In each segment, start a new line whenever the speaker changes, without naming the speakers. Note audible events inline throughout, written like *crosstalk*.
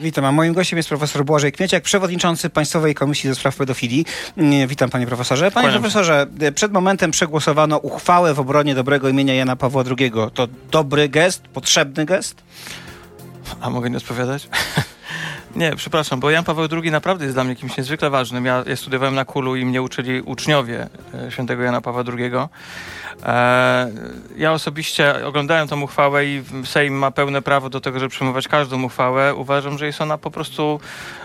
Witam, a moim gościem jest profesor Błażej Kmieciak, przewodniczący Państwowej Komisji do Spraw Pedofilii. Mm, Witam panie profesorze. Panie
Kłaniam
profesorze, przed momentem przegłosowano uchwałę w obronie dobrego imienia Jana Pawła II. To dobry gest, potrzebny gest?
A mogę nie odpowiadać? *laughs* nie, przepraszam, bo Jan Paweł II naprawdę jest dla mnie kimś niezwykle ważnym. Ja, ja studiowałem na Kulu i mnie uczyli uczniowie e, świętego Jana Pawła II. E, ja osobiście oglądałem tą uchwałę i Sejm ma pełne prawo do tego, żeby przyjmować każdą uchwałę. Uważam, że jest ona po prostu,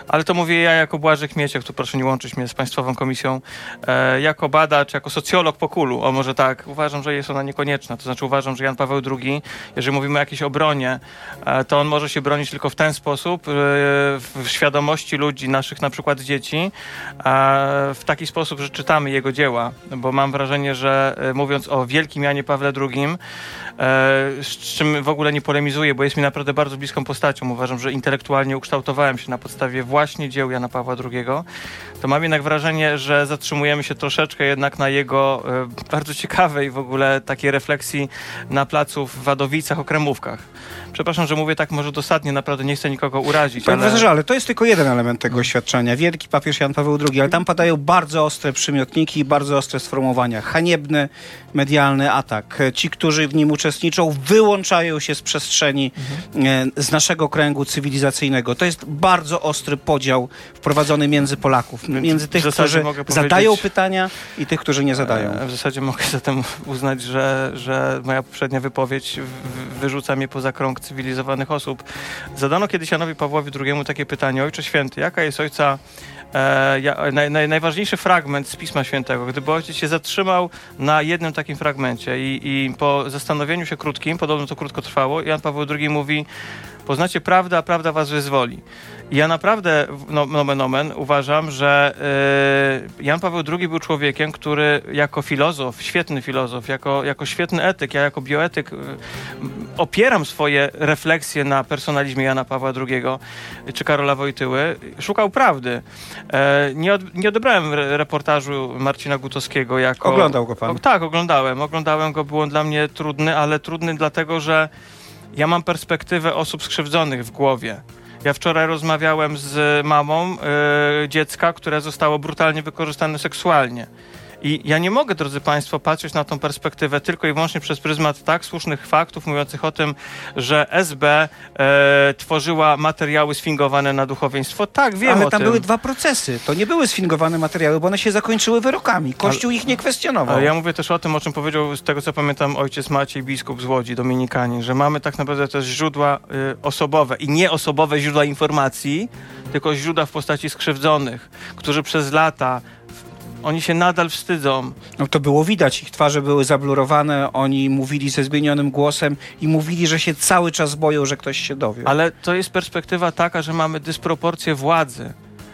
ale to mówię ja jako Błażej Kmieciak, tu proszę nie łączyć mnie z Państwową Komisją, e, jako badacz, jako socjolog po Kulu, o może tak, uważam, że jest ona niekonieczna. To znaczy uważam, że Jan Paweł II, jeżeli mówimy o jakiejś obronie, e, to on może się bronić tylko w ten sposób, w świadomości ludzi, naszych na przykład dzieci, w taki sposób, że czytamy jego dzieła, bo mam wrażenie, że mówiąc o wielkim Janie Pawle II, e, z czym w ogóle nie polemizuję, bo jest mi naprawdę bardzo bliską postacią. Uważam, że intelektualnie ukształtowałem się na podstawie właśnie dzieł Jana Pawła II. To mam jednak wrażenie, że zatrzymujemy się troszeczkę jednak na jego e, bardzo ciekawej w ogóle takiej refleksji na placu w Wadowicach o Kremówkach. Przepraszam, że mówię tak może dosadnie, naprawdę nie chcę nikogo urazić,
Panie
ale...
profesorze, ale to jest tylko jeden element tego oświadczenia. Wielki papież Jan Paweł II, ale tam padają bardzo ostre przymiotniki i bardzo ostre sformułowania. Haniebny, medialny atak. Ci, którzy w nim uczestniczą, wyłączają się z przestrzeni, e, z naszego kręgu cywilizacyjnego. To jest bardzo ostry podział wprowadzony między Polaków. Między tych, którzy zadają pytania i tych, którzy nie zadają.
E, W zasadzie mogę *laughs* zatem uznać, że, że moja poprzednia wypowiedź wyrzuca mnie poza krąg cywilizowanych osób. Zadano kiedyś Janowi Pawłowi II takie pytanie, Ojcze Święty, jaka jest Ojca e, naj, naj, najważniejszy fragment z Pisma Świętego? Gdyby Ojciec się zatrzymał na jednym takim fragmencie i, i po zastanowieniu się krótkim, podobno to krótko trwało, Jan Paweł II mówi, poznacie prawdę, a prawda was wyzwoli. Ja naprawdę, no, nomen omen, uważam, że y, Jan Paweł II był człowiekiem, który jako filozof, świetny filozof, jako, jako świetny etyk, ja jako bioetyk y, opieram swoje refleksje na personalizmie Jana Pawła II czy Karola Wojtyły, szukał prawdy. E, nie, od, nie odebrałem re, reportażu Marcina Gutowskiego jako...
Oglądał go pan?
O, tak, oglądałem. Oglądałem go, był on dla mnie trudny, ale trudny dlatego, że ja mam perspektywę osób skrzywdzonych w głowie. Ja wczoraj rozmawiałem z mamą y, dziecka, które zostało brutalnie wykorzystane seksualnie. I ja nie mogę, drodzy Państwo, patrzeć na tą perspektywę tylko i wyłącznie przez pryzmat tak słusznych faktów mówiących o tym, że SB e, tworzyła materiały sfingowane na duchowieństwo. Tak, wiem
Ale tam były dwa procesy. To nie były sfingowane materiały, bo one się zakończyły wyrokami. Kościół ich nie kwestionował.
Ale ja mówię też o tym, o czym powiedział, z tego co pamiętam, ojciec Maciej, biskup z Łodzi, dominikanin, że mamy tak naprawdę też źródła y, osobowe i nie osobowe źródła informacji, tylko źródła w postaci skrzywdzonych, którzy przez lata, oni się nadal wstydzą.
No to było widać, ich twarze były zablurowane, oni mówili ze zmienionym głosem i mówili, że się cały czas boją, że ktoś się dowie.
Ale to jest perspektywa taka, że mamy dysproporcję władzy.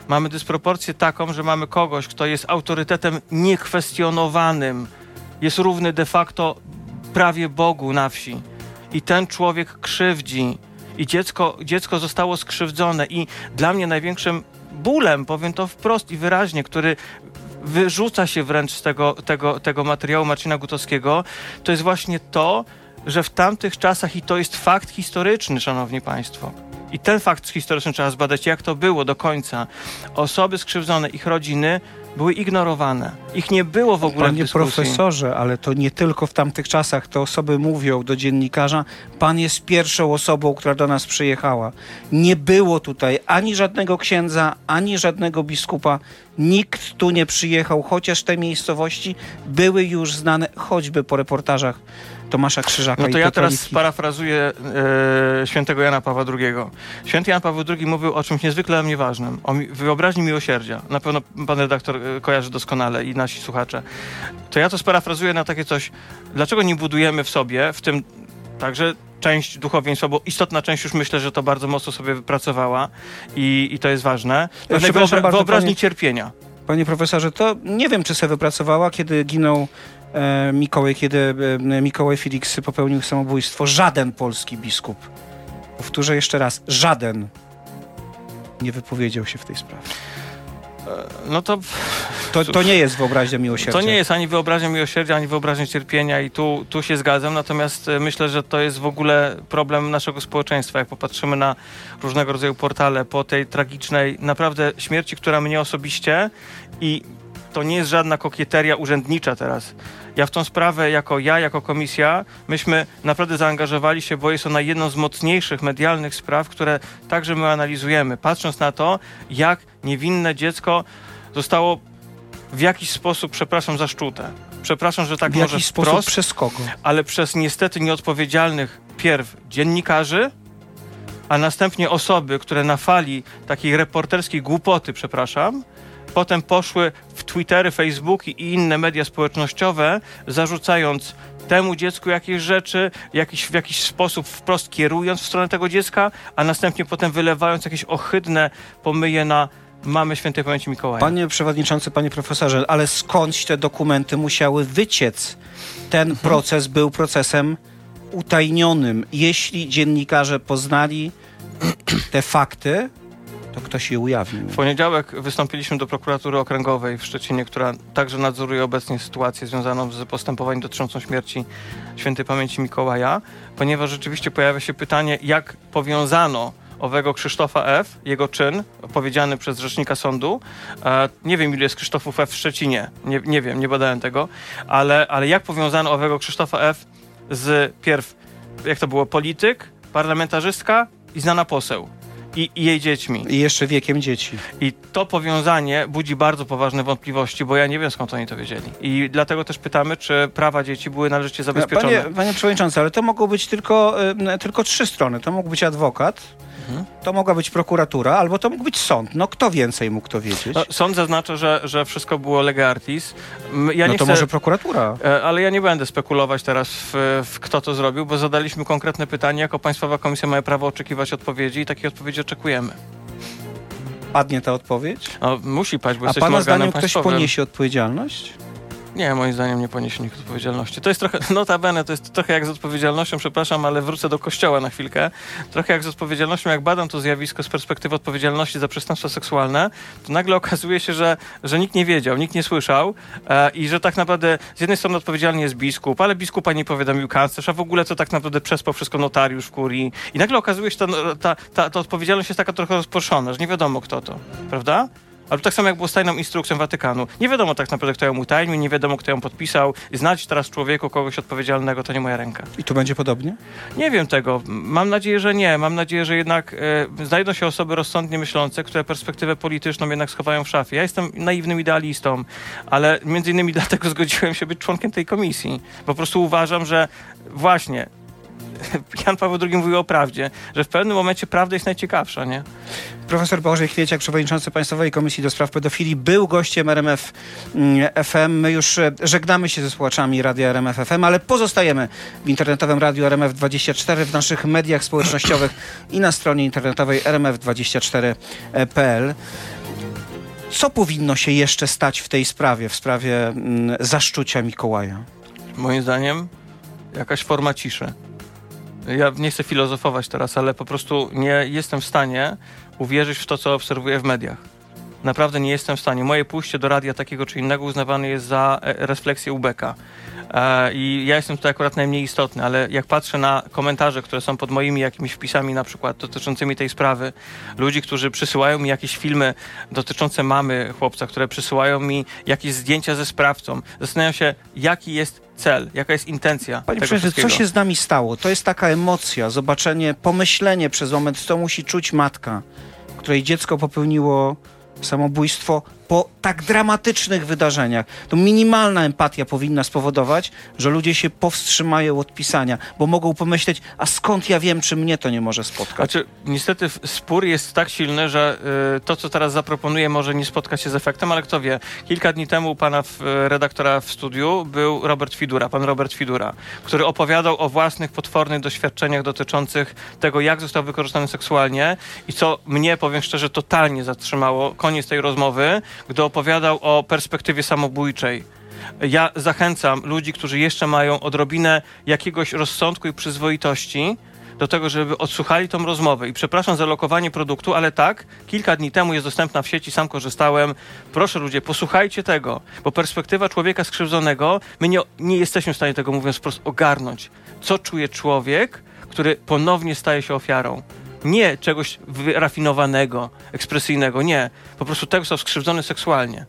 Mamy dysproporcję taką, że mamy kogoś, kto jest autorytetem niekwestionowanym, jest równy de facto prawie Bogu na wsi. I ten człowiek krzywdzi. I dziecko, dziecko zostało skrzywdzone. I dla mnie największym bólem, powiem to wprost i wyraźnie, który wyrzuca się wręcz z tego, tego, tego materiału Marcina Gutowskiego, to jest właśnie to, że w tamtych czasach, i to jest fakt historyczny, szanowni państwo, i ten fakt historyczny trzeba zbadać, jak to było do końca. Osoby skrzywdzone, ich rodziny były ignorowane. Ich nie było w ogóle w
Panie
dyskusji.
profesorze, ale to nie tylko w tamtych czasach. Te osoby mówią do dziennikarza, pan jest pierwszą osobą, która do nas przyjechała. Nie było tutaj ani żadnego księdza, ani żadnego biskupa. Nikt tu nie przyjechał, chociaż te miejscowości były już znane choćby po reportażach Tomasza Krzyżaka
No to ja teraz sparafrazuję e, świętego Jana Pawła II. Święty Jan Paweł II mówił o czymś niezwykle dla mnie ważnym, o mi- wyobraźni miłosierdzia. Na pewno pan redaktor e, kojarzy doskonale i nasi słuchacze. To ja to sparafrazuję na takie coś, dlaczego nie budujemy w sobie, w tym także część duchowieństwa, bo istotna część już myślę, że to bardzo mocno sobie wypracowała i, i to jest ważne. Pewnej wyobra- wyobraźni
panie-
cierpienia.
Panie profesorze, to nie wiem, czy se wypracowała, kiedy ginął Mikołaj, kiedy e, Mikołaj Felix popełnił samobójstwo. Żaden polski biskup, powtórzę jeszcze raz, żaden nie wypowiedział się w tej sprawie.
No to
To, to nie jest wyobraźnia miłosierdzia.
To nie jest ani wyobraźnia miłosierdzia, ani wyobraźnia cierpienia i tu, tu się zgadzam, natomiast e, myślę, że to jest w ogóle problem naszego społeczeństwa. Jak popatrzymy na różnego rodzaju portale po tej tragicznej naprawdę śmierci, która mnie osobiście i to nie jest żadna kokieteria urzędnicza teraz. Ja w tą sprawę, jako ja, jako komisja, myśmy naprawdę zaangażowali się, bo jest ona jedną z mocniejszych medialnych spraw, które także my analizujemy, patrząc na to, jak niewinne dziecko zostało w jakiś sposób, przepraszam, zaszczute. Przepraszam, że tak
w
może
sposób
wprost,
przez kogo?
ale przez niestety nieodpowiedzialnych pierw dziennikarzy, a następnie osoby, które na fali takiej reporterskiej głupoty, przepraszam, potem poszły w Twittery, Facebooki i inne media społecznościowe, zarzucając temu dziecku jakieś rzeczy, jakiś, w jakiś sposób wprost kierując w stronę tego dziecka, a następnie potem wylewając jakieś ohydne pomyje na mamy świętej pamięci Mikołaja.
Panie przewodniczący, panie profesorze, ale skądś te dokumenty musiały wyciec? Ten
Mhm.
proces był procesem utajnionym. Jeśli dziennikarze poznali te fakty, to ktoś je ujawnił.
W poniedziałek wystąpiliśmy do prokuratury okręgowej w Szczecinie, która także nadzoruje obecnie sytuację związaną z postępowaniem dotyczącą śmierci świętej pamięci Mikołaja, ponieważ rzeczywiście pojawia się pytanie, jak powiązano owego Krzysztofa F., jego czyn, powiedziany przez rzecznika sądu. E, nie wiem, ile jest Krzysztofów F. w Szczecinie, nie, nie wiem, nie badałem tego, ale, ale jak powiązano owego Krzysztofa F. z pierw, jak to było, polityk, parlamentarzystka i znana poseł. I, i jej dziećmi.
I jeszcze wiekiem dzieci.
I to powiązanie budzi bardzo poważne wątpliwości, bo ja nie wiem skąd oni to wiedzieli. I dlatego też pytamy, czy prawa dzieci były należycie zabezpieczone.
Panie, panie przewodniczący, ale to mogą być tylko, tylko trzy strony. To mógł być adwokat,
Mhm.
to mogła być prokuratura, albo to mógł być sąd. No kto więcej mógł to wiedzieć?
No, sąd zaznacza, że, że wszystko było lega artis. Ja
no to
chcę,
może prokuratura.
e, Ale ja nie będę spekulować teraz w, w kto to zrobił, bo zadaliśmy konkretne pytanie. Jako Państwowa Komisja ma prawo oczekiwać odpowiedzi i takiej odpowiedzi oczekujemy.
Padnie ta odpowiedź?
No, musi paść, bo
A pana zdaniem ktoś poniesie odpowiedzialność?
Nie, moim zdaniem nie poniesie nikt odpowiedzialności. To jest trochę, notabene, to jest trochę jak z odpowiedzialnością, przepraszam, ale wrócę do kościoła na chwilkę. Trochę jak z odpowiedzialnością, jak badam to zjawisko z perspektywy odpowiedzialności za przestępstwa seksualne, to nagle okazuje się, że, że nikt nie wiedział, nikt nie słyszał e, i że tak naprawdę z jednej strony odpowiedzialny jest biskup, ale biskupa nie powiadomił kanclerz, a w ogóle to tak naprawdę przespał wszystko notariusz w kurii. I nagle okazuje się, że ta, ta, ta, ta odpowiedzialność jest taka trochę rozproszona, że nie wiadomo kto to, prawda? Albo tak samo jak było z tajną instrukcją Watykanu. Nie wiadomo tak naprawdę, kto ją utajnił, nie wiadomo, kto ją podpisał. Znać teraz człowieku kogoś odpowiedzialnego to nie moja ręka.
I tu będzie podobnie?
Nie wiem tego. Mam nadzieję, że nie. Mam nadzieję, że jednak e, znajdą się osoby rozsądnie myślące, które perspektywę polityczną jednak schowają w szafie. Ja jestem naiwnym idealistą, ale między innymi *laughs* dlatego zgodziłem się być członkiem tej komisji. Po prostu uważam, że właśnie *laughs* Jan Paweł II mówił o prawdzie, że w pewnym momencie prawda jest najciekawsza, nie?
Profesor Bożej Kwieciak, przewodniczący Państwowej Komisji do Spraw Pedofilii, był gościem RMF mm, FM. My już e, żegnamy się ze słuchaczami Radia RMF FM, ale pozostajemy w internetowym radiu RMF24, w naszych mediach społecznościowych i na stronie internetowej rmf24.pl. Co powinno się jeszcze stać w tej sprawie, w sprawie mm, zaszczucia Mikołaja?
Moim zdaniem jakaś forma ciszy. Ja nie chcę filozofować teraz, ale po prostu nie jestem w stanie uwierzyć w to, co obserwuję w mediach. Naprawdę nie jestem w stanie. Moje pójście do radia takiego czy innego uznawane jest za e, refleksję ubeka. E, I ja jestem tutaj akurat najmniej istotny, ale jak patrzę na komentarze, które są pod moimi jakimiś wpisami, na przykład dotyczącymi tej sprawy, ludzi, którzy przysyłają mi jakieś filmy dotyczące mamy chłopca, które przysyłają mi jakieś zdjęcia ze sprawcą, zastanawiam się, jaki jest cel, jaka jest intencja
Panie przewodniczący, co się z nami stało? To jest taka emocja, zobaczenie, pomyślenie przez moment, co musi czuć matka, której dziecko popełniło samobójstwo po tak dramatycznych wydarzeniach. To minimalna empatia powinna spowodować, że ludzie się powstrzymają od pisania, bo mogą pomyśleć, a skąd ja wiem, czy mnie to nie może spotkać?
Znaczy, niestety spór jest tak silny, że y, to, co teraz zaproponuję, może nie spotka się z efektem, ale kto wie. Kilka dni temu u pana w, redaktora w studiu był Robert Fidura, pan Robert Fidura, który opowiadał o własnych potwornych doświadczeniach dotyczących tego, jak został wykorzystany seksualnie i co mnie, powiem szczerze, totalnie zatrzymało koniec tej rozmowy, gdy opowiadał o perspektywie samobójczej. Ja zachęcam ludzi, którzy jeszcze mają odrobinę jakiegoś rozsądku i przyzwoitości, do tego, żeby odsłuchali tą rozmowę. I przepraszam za lokowanie produktu, ale tak, kilka dni temu jest dostępna w sieci, sam korzystałem. Proszę ludzie, posłuchajcie tego, bo perspektywa człowieka skrzywdzonego, my nie, nie jesteśmy w stanie tego, mówiąc wprost, ogarnąć. Co czuje człowiek, który ponownie staje się ofiarą? Nie czegoś wyrafinowanego, ekspresyjnego, nie. Po prostu tego, co skrzywdzony seksualnie.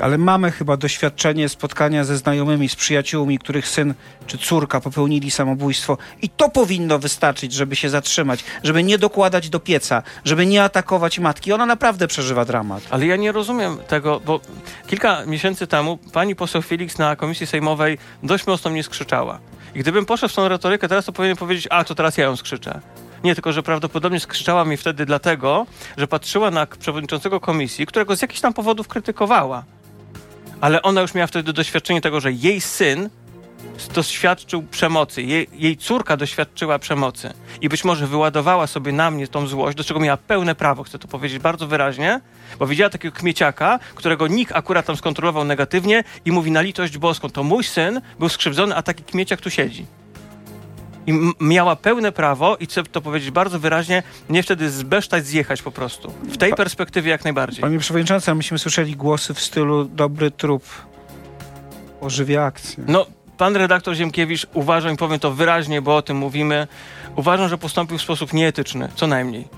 Ale mamy chyba doświadczenie spotkania ze znajomymi, z przyjaciółmi, których syn czy córka popełnili samobójstwo. I to powinno wystarczyć, żeby się zatrzymać, żeby nie dokładać do pieca, żeby nie atakować matki. Ona naprawdę przeżywa dramat.
Ale ja nie rozumiem tego, bo kilka miesięcy temu pani poseł Felix na komisji sejmowej dość mocno mnie skrzyczała. I gdybym poszedł w tą retorykę, teraz to powinien powiedzieć, a to teraz ja ją skrzyczę. Nie, tylko że prawdopodobnie skrzyczała mi wtedy dlatego, że patrzyła na przewodniczącego komisji, którego z jakichś tam powodów krytykowała. Ale ona już miała wtedy doświadczenie tego, że jej syn doświadczył przemocy, jej, jej, córka doświadczyła przemocy i być może wyładowała sobie na mnie tą złość, do czego miała pełne prawo, chcę to powiedzieć bardzo wyraźnie, bo widziała takiego kmieciaka, którego nikt akurat tam skontrolował negatywnie i mówi na litość boską, to mój syn był skrzywdzony, a taki kmieciak tu siedzi. I miała pełne prawo, i chcę to powiedzieć bardzo wyraźnie, nie wtedy zbesztać, zjechać po prostu. W tej pa perspektywie jak najbardziej.
Panie Przewodniczący, myśmy słyszeli głosy w stylu dobry trup ożywia akcję.
No, pan redaktor Ziemkiewicz, uważam i powiem to wyraźnie, bo o tym mówimy, uważam, że postąpił w sposób nieetyczny, co najmniej.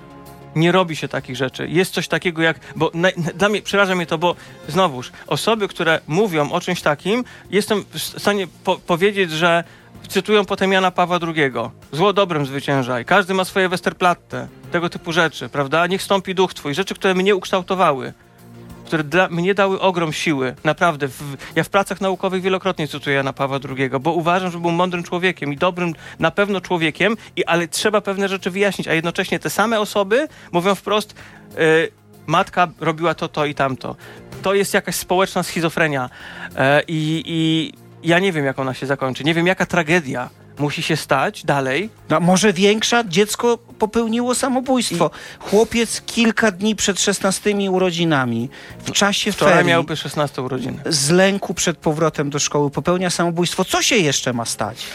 Nie robi się takich rzeczy. Jest coś takiego jak, bo na, dla mnie, przeraża mnie to, bo znowuż, osoby, które mówią o czymś takim, jestem w stanie po powiedzieć, że cytują potem Jana Pawła II. Zło dobrem zwyciężaj. Każdy ma swoje Westerplatte. Tego typu rzeczy, prawda? Niech stąpi duch twój. Rzeczy, które mnie ukształtowały. Które dla, mnie dały ogrom siły. Naprawdę. W, ja w pracach naukowych wielokrotnie cytuję Jana Pawła II, bo uważam, że był mądrym człowiekiem i dobrym na pewno człowiekiem, i, ale trzeba pewne rzeczy wyjaśnić, a jednocześnie te same osoby mówią wprost yy, matka robiła to, to i tamto. To jest jakaś społeczna schizofrenia. Yy, I ja nie wiem, jak ona się zakończy. Nie wiem, jaka tragedia musi się stać dalej.
No, może większa? Dziecko popełniło samobójstwo. I... Chłopiec kilka dni przed 16 urodzinami, w czasie
Wczoraj
ferii...
miałby 16 urodziny.
Z lęku przed powrotem do szkoły popełnia samobójstwo. Co się jeszcze ma stać?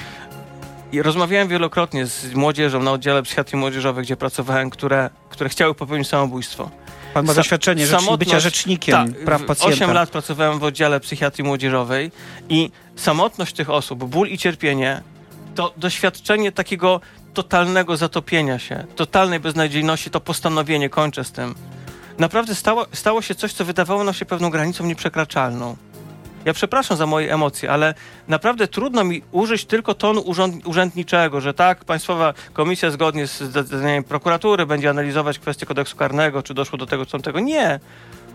I rozmawiałem wielokrotnie z młodzieżą na oddziale psychiatrii młodzieżowej, gdzie pracowałem, które, które chciały popełnić samobójstwo.
Pan ma doświadczenie rzecz, bycia rzecznikiem
ta,
praw pacjenta.
8 lat pracowałem w oddziale psychiatrii młodzieżowej i samotność tych osób, ból i cierpienie to doświadczenie takiego totalnego zatopienia się, totalnej beznadziejności, to postanowienie, kończę z tym. Naprawdę stało, stało się coś, co wydawało nam się pewną granicą nieprzekraczalną. Ja przepraszam za moje emocje, ale naprawdę trudno mi użyć tylko tonu urząd, urzędniczego, że tak, Państwowa Komisja zgodnie z zadaniem prokuratury będzie analizować kwestię kodeksu karnego, czy doszło do tego, czy tamtego. Nie.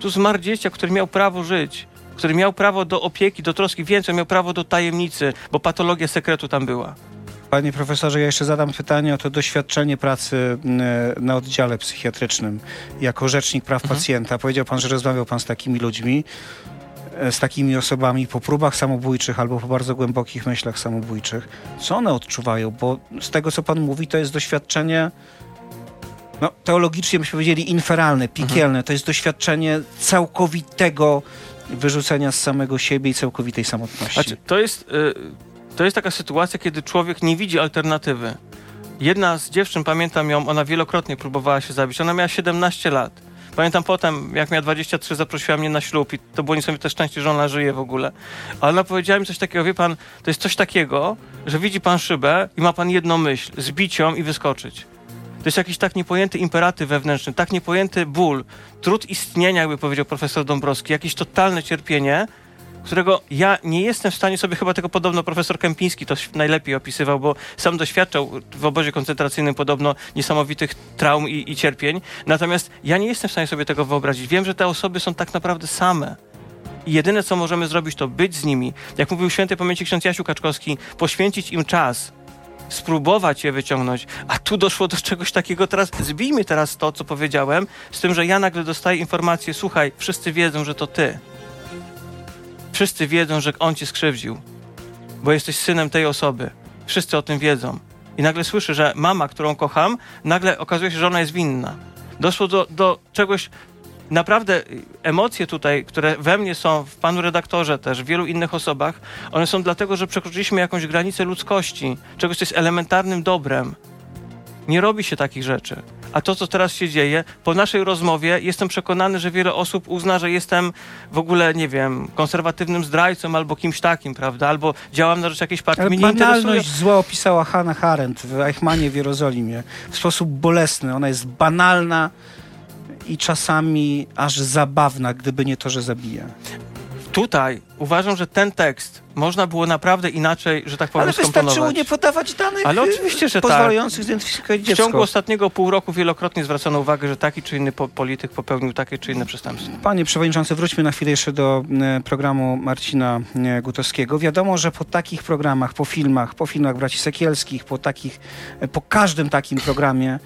Tu zmarł dzieciak, który miał prawo żyć, który miał prawo do opieki, do troski, więcej, miał prawo do tajemnicy, bo patologia sekretu tam była.
Panie profesorze, ja jeszcze zadam pytanie o to doświadczenie pracy na oddziale psychiatrycznym jako rzecznik praw mhm. pacjenta. Powiedział pan, że rozmawiał pan z takimi ludźmi. E, z takimi osobami po próbach samobójczych albo po bardzo głębokich myślach samobójczych. Co one odczuwają? Bo z tego, co pan mówi, to jest doświadczenie no, teologicznie byśmy powiedzieli inferalne, piekielne. Mhm. To jest doświadczenie całkowitego wyrzucenia z samego siebie i całkowitej samotności.
Znaczy, to, jest, y, to jest taka sytuacja, kiedy człowiek nie widzi alternatywy. Jedna z dziewczyn, pamiętam ją, ona wielokrotnie próbowała się zabić. Ona miała 17 lat. Pamiętam potem, jak miała 23, zaprosiła mnie na ślub i to było niesamowite szczęście, że ona żyje w ogóle. Ale ona powiedziała mi coś takiego, wie pan, to jest coś takiego, że widzi pan szybę i ma pan jedną myśl, zbić ją i wyskoczyć. To jest jakiś tak niepojęty imperatyw wewnętrzny, tak niepojęty ból, trud istnienia, jakby powiedział profesor Dąbrowski, jakieś totalne cierpienie, którego ja nie jestem w stanie sobie, chyba tego podobno profesor Kępiński to najlepiej opisywał, bo sam doświadczał w obozie koncentracyjnym podobno niesamowitych traum i, i cierpień. Natomiast ja nie jestem w stanie sobie tego wyobrazić. Wiem, że te osoby są tak naprawdę same. I jedyne, co możemy zrobić, to być z nimi. Jak mówił świętej pamięci ksiądz Jasiu Kaczkowski, poświęcić im czas, spróbować je wyciągnąć, a tu doszło do czegoś takiego. Teraz zbijmy teraz to, co powiedziałem, z tym, że ja nagle dostaję informację, słuchaj, wszyscy wiedzą, że to ty. Wszyscy wiedzą, że on cię skrzywdził, bo jesteś synem tej osoby. Wszyscy o tym wiedzą. I nagle słyszę, że mama, którą kocham, nagle okazuje się, że ona jest winna. Doszło do, do czegoś, naprawdę emocje tutaj, które we mnie są, w panu redaktorze też, w wielu innych osobach, one są dlatego, że przekroczyliśmy jakąś granicę ludzkości, czegoś, co jest elementarnym dobrem. Nie robi się takich rzeczy. A to, co teraz się dzieje, po naszej rozmowie jestem przekonany, że wiele osób uzna, że jestem w ogóle, nie wiem, konserwatywnym zdrajcą albo kimś takim, prawda? Albo działam na rzecz jakiejś partii.
Ale
Mnie
banalność zła opisała Hannah Arendt w Eichmanie w Jerozolimie w sposób bolesny. Ona jest banalna i czasami aż zabawna, gdyby nie to, że zabija.
Tutaj uważam, że ten tekst można było naprawdę inaczej, że tak powiem,
Ale wystarczyło nie podawać danych
Ale oczywiście, że tak.
pozwalających zidentyfikować
W
dziecko.
ciągu ostatniego pół roku wielokrotnie zwracano uwagę, że taki czy inny po polityk popełnił takie czy inne przestępstwo.
Panie Przewodniczący, wróćmy na chwilę jeszcze do e, programu Marcina e, Gutowskiego. Wiadomo, że po takich programach, po filmach, po filmach braci Sekielskich, po takich, e, po każdym takim programie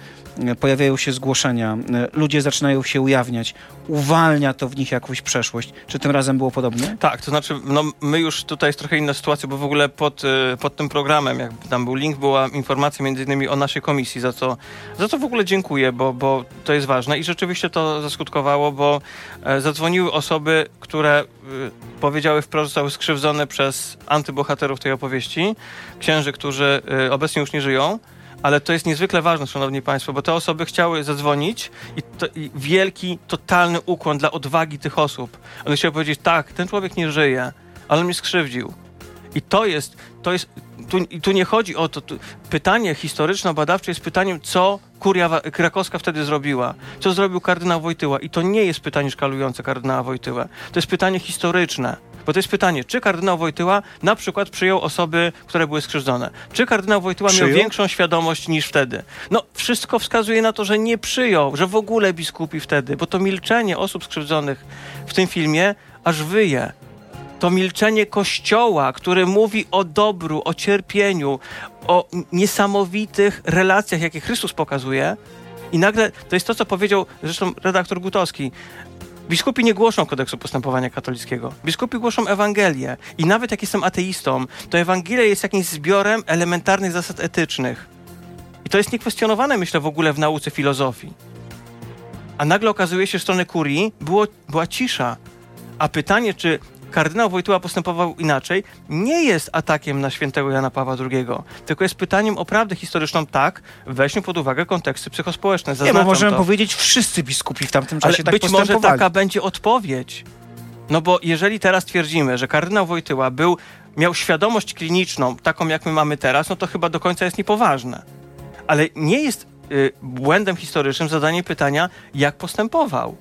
pojawiają się zgłoszenia. Ludzie zaczynają się ujawniać. Uwalnia to w nich jakąś przeszłość. Czy tym razem było podobnie?
Tak, to znaczy, no my już tutaj jest trochę inna sytuacja, bo w ogóle pod, y, pod tym programem, jak tam był link, była informacja między innymi o naszej komisji, za co, za co w ogóle dziękuję, bo, bo to jest ważne i rzeczywiście to zaskutkowało, bo e, zadzwoniły osoby, które y, powiedziały wprost, zostały skrzywdzone przez antybohaterów tej opowieści, księży, którzy y, obecnie już nie żyją. Ale to jest niezwykle ważne, szanowni państwo, bo te osoby chciały zadzwonić i, to, i wielki, totalny ukłon dla odwagi tych osób. One chciały powiedzieć, tak, ten człowiek nie żyje, ale mnie skrzywdził. I to jest, to jest, tu, i tu nie chodzi o to, tu, pytanie historyczno-badawcze jest pytaniem, co kuria krakowska wtedy zrobiła, co zrobił kardynał Wojtyła. I to nie jest pytanie szkalujące kardynała Wojtyłę, to jest pytanie historyczne. Bo to jest pytanie, czy kardynał Wojtyła na przykład przyjął osoby, które były skrzywdzone? Czy kardynał Wojtyła
Przyjął?
miał większą świadomość niż wtedy? No, wszystko wskazuje na to, że nie przyjął, że w ogóle biskupi wtedy, bo to milczenie osób skrzywdzonych w tym filmie aż wyje to milczenie Kościoła, który mówi o dobru, o cierpieniu, o niesamowitych relacjach, jakie Chrystus pokazuje. I nagle to jest to, co powiedział zresztą redaktor Gutowski. Biskupi nie głoszą kodeksu postępowania katolickiego. Biskupi głoszą Ewangelię. I nawet jak jestem ateistą, to Ewangelia jest jakimś zbiorem elementarnych zasad etycznych. I to jest niekwestionowane, myślę, w ogóle w nauce filozofii. A nagle okazuje się, że strony kurii było, była cisza. A pytanie, czy kardynał Wojtyła postępował inaczej, nie jest atakiem na świętego Jana Pawła II, tylko jest pytaniem o prawdę historyczną. Tak, weźmy pod uwagę konteksty psychospołeczne.
Nie, bo
Zaznaczam
możemy
to.
powiedzieć, wszyscy biskupi w tamtym
Ale
czasie tak
być może taka będzie odpowiedź. No bo jeżeli teraz twierdzimy, że kardynał Wojtyła był, miał świadomość kliniczną, taką jak my mamy teraz, no to chyba do końca jest niepoważne. Ale nie jest y, błędem historycznym zadanie pytania, jak postępował.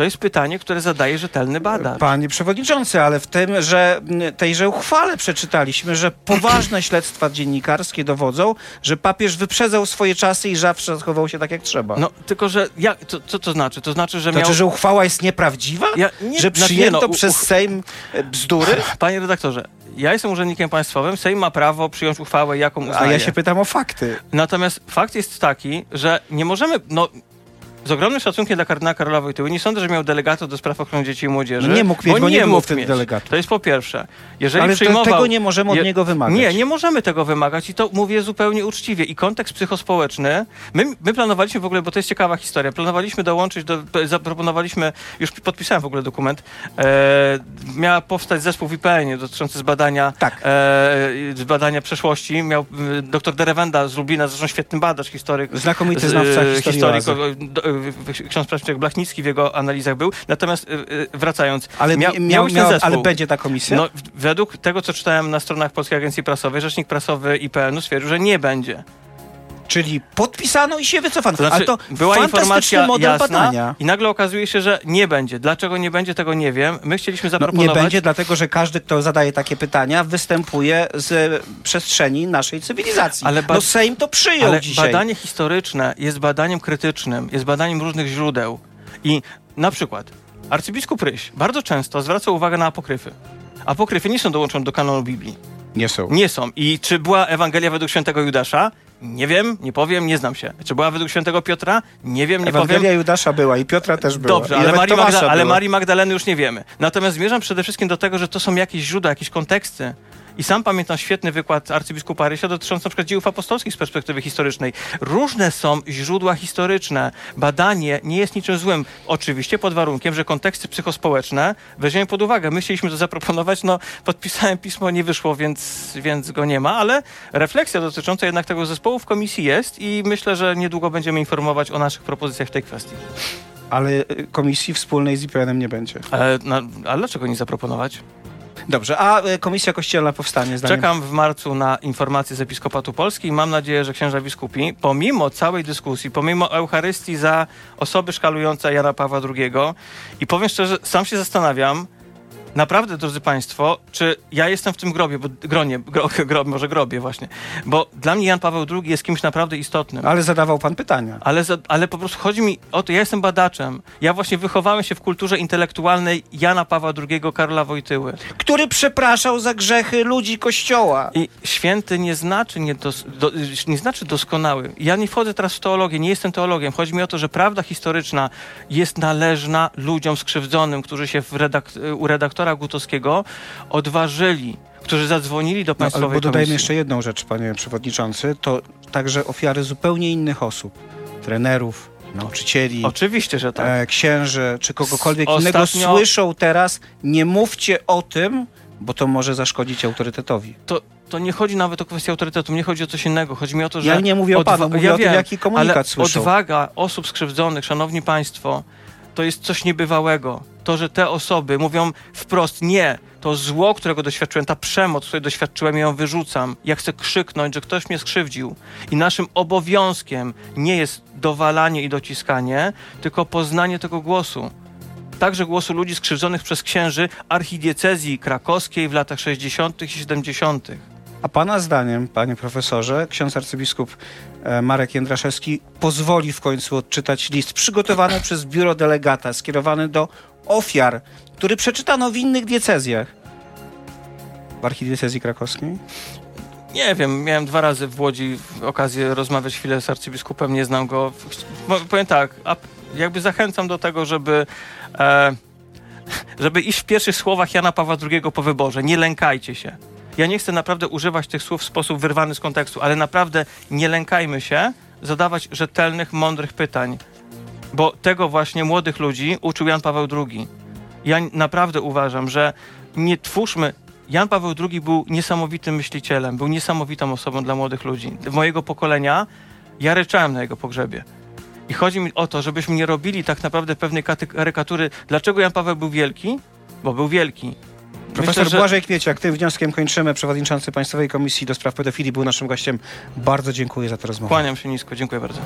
To jest pytanie, które zadaje rzetelny badacz.
Panie przewodniczący, ale w tym, że tejże uchwale przeczytaliśmy, że poważne *coughs* śledztwa dziennikarskie dowodzą, że papież wyprzedzał swoje czasy i zawsze zachował się tak jak trzeba.
No tylko, że jak, to, co to znaczy? To znaczy, że
to
miał...
znaczy, że uchwała jest nieprawdziwa?
Ja- nie-
że
znaczy,
przyjęto
nie, no,
przez Sejm e, bzdury? *coughs*
Panie redaktorze, ja jestem urzędnikiem państwowym, Sejm ma prawo przyjąć uchwałę, jaką
A
uznaje.
ja się pytam o fakty.
Natomiast fakt jest taki, że nie możemy, no z ogromnym szacunkiem dla kardynała Karola Wojtyły, nie sądzę, że miał delegatów do spraw ochrony dzieci i młodzieży.
No nie mógł mieć, bo nie było
mógł
wtedy
mieć.
delegatów.
To jest po pierwsze. Jeżeli
Ale
przyjmował...
tego nie możemy od
Je-
niego wymagać.
Nie, nie możemy tego wymagać i to mówię zupełnie uczciwie. I kontekst psychospołeczny, my, my planowaliśmy w ogóle, bo to jest ciekawa historia, planowaliśmy dołączyć, do, zaproponowaliśmy, już podpisałem w ogóle dokument, e, miała powstać zespół w IPN-ie dotyczący zbadania,
Tak.
e, zbadania przeszłości. Miał e, dr Derewenda z Lublina, zresztą świetny badacz historyk,
Znakomity znawca
e,
historii
historyk, ksiądz Prawczyk Blachnicki w jego analizach był. Natomiast e, e, wracając,
Ale,
mia,
miał,
miał
ale będzie ta komisja?
No, według tego, co czytałem na stronach Polskiej Agencji Prasowej, rzecznik prasowy IPN-u stwierdził, że nie będzie.
Czyli podpisano i się wycofano.
To znaczy,
ale to
była informacja
model
jasna
badania.
i nagle okazuje się, że nie będzie. Dlaczego nie będzie, tego nie wiem. My chcieliśmy
No,
zaproponować...
nie będzie, dlatego że każdy, kto zadaje takie pytania, występuje z przestrzeni naszej cywilizacji.
Ale ba-
no Sejm to przyjął
Ale
dzisiaj.
badanie historyczne jest badaniem krytycznym, jest badaniem różnych źródeł. I na przykład arcybiskup Ryś bardzo często zwraca uwagę na apokryfy. Apokryfy nie są dołączone do kanonu Biblii.
Nie są.
Nie są. I czy była Ewangelia według świętego Judasza? Nie wiem, nie powiem, nie znam się. Czy była według świętego Piotra? Nie wiem, nie powiem.
Ewangelia Judasza była i Piotra też była.
Dobrze, ale Marii, Magda- ale. Marii Magdaleny już nie wiemy. Natomiast zmierzam przede wszystkim do tego, że to są jakieś źródła, jakieś konteksty. I sam pamiętam świetny wykład arcybiskupa Rysia dotyczący na przykład dziejów apostolskich z perspektywy historycznej. Różne są źródła historyczne. Badanie nie jest niczym złym. Oczywiście pod warunkiem, że konteksty psychospołeczne weźmiemy pod uwagę. My chcieliśmy to zaproponować, no podpisałem pismo, nie wyszło, więc, więc go nie ma, ale refleksja dotycząca jednak tego zespołu w komisji jest i myślę, że niedługo będziemy informować o naszych propozycjach w tej kwestii.
Ale y, komisji wspólnej z IPN-em nie będzie.
Ale, na, ale dlaczego nie zaproponować?
Dobrze, a y, Komisja Kościelna powstanie zdaniem...
Czekam w marcu na informacje z Episkopatu Polski i mam nadzieję, że księża biskupi, pomimo całej dyskusji, pomimo Eucharystii za osoby szkalujące Jana Pawła II i powiem szczerze, sam się zastanawiam, naprawdę, drodzy Państwo, czy ja jestem w tym grobie, bo, gronie, gro, *laughs* gro, może grobie właśnie, bo dla mnie Jan Paweł II jest kimś naprawdę istotnym.
Ale zadawał pan pytania.
Ale, za, ale po prostu chodzi mi o to, ja jestem badaczem. Ja właśnie wychowałem się w kulturze intelektualnej Jana Pawła II, Karola Wojtyły.
Który przepraszał za grzechy ludzi Kościoła.
I święty nie znaczy, niedos, do, nie znaczy doskonały. Ja nie wchodzę teraz w teologię, nie jestem teologiem. Chodzi mi o to, że prawda historyczna jest należna ludziom skrzywdzonym, którzy się w redak, u redaktora Gutowskiego odważyli, którzy zadzwonili do
No, ale
Państwowej
bo dodajmy
Komisji.
jeszcze jedną rzecz, panie przewodniczący. To także ofiary zupełnie innych osób. Trenerów, nauczycieli,
Oczywiście, że tak.
e, księży, czy kogokolwiek
S-
innego
ostatnio-
słyszą teraz, nie mówcie o tym, bo to może zaszkodzić autorytetowi.
To, to nie chodzi nawet o kwestię autorytetu, mnie chodzi o coś innego. Chodzi mi o to, że...
Ja nie mówię o panu, mówię
ja
o tym,
wiem,
jaki komunikat
ale
słyszą.
odwaga osób skrzywdzonych, szanowni państwo, to jest coś niebywałego. To, że te osoby mówią wprost nie, to zło, którego doświadczyłem, ta przemoc, której doświadczyłem, ją wyrzucam. Ja chcę krzyknąć, że ktoś mnie skrzywdził. I naszym obowiązkiem nie jest dowalanie i dociskanie, tylko poznanie tego głosu. Także głosu ludzi skrzywdzonych przez księży archidiecezji krakowskiej w latach 60. i 70.
A pana zdaniem, panie profesorze, ksiądz arcybiskup e, Marek Jędraszewski pozwoli w końcu odczytać list przygotowany przez biuro delegata, skierowany do ofiar, który przeczytano w innych diecezjach. W archidiecezji krakowskiej?
Nie wiem, miałem dwa razy w Łodzi okazję rozmawiać chwilę z arcybiskupem, nie znam go. Powiem tak, jakby zachęcam do tego, żeby, e, żeby iść w pierwszych słowach Jana Pawła II po wyborze. Nie lękajcie się. Ja nie chcę naprawdę używać tych słów w sposób wyrwany z kontekstu, ale naprawdę nie lękajmy się zadawać rzetelnych, mądrych pytań. Bo tego właśnie młodych ludzi uczył Jan Paweł II. Ja naprawdę uważam, że nie twórzmy. Jan Paweł II był niesamowitym myślicielem, był niesamowitą osobą dla młodych ludzi. Mojego pokolenia, ja ryczałem na jego pogrzebie. I chodzi mi o to, żebyśmy nie robili tak naprawdę pewnej karykatury, dlaczego Jan Paweł był wielki, bo był wielki.
Profesor
Myślę, że-
Błażej Kwieciak, tym wnioskiem kończymy. Przewodniczący Państwowej Komisji do Spraw Pedofilii był naszym gościem. Bardzo dziękuję za tę rozmowę.
Kłaniam się nisko, dziękuję bardzo.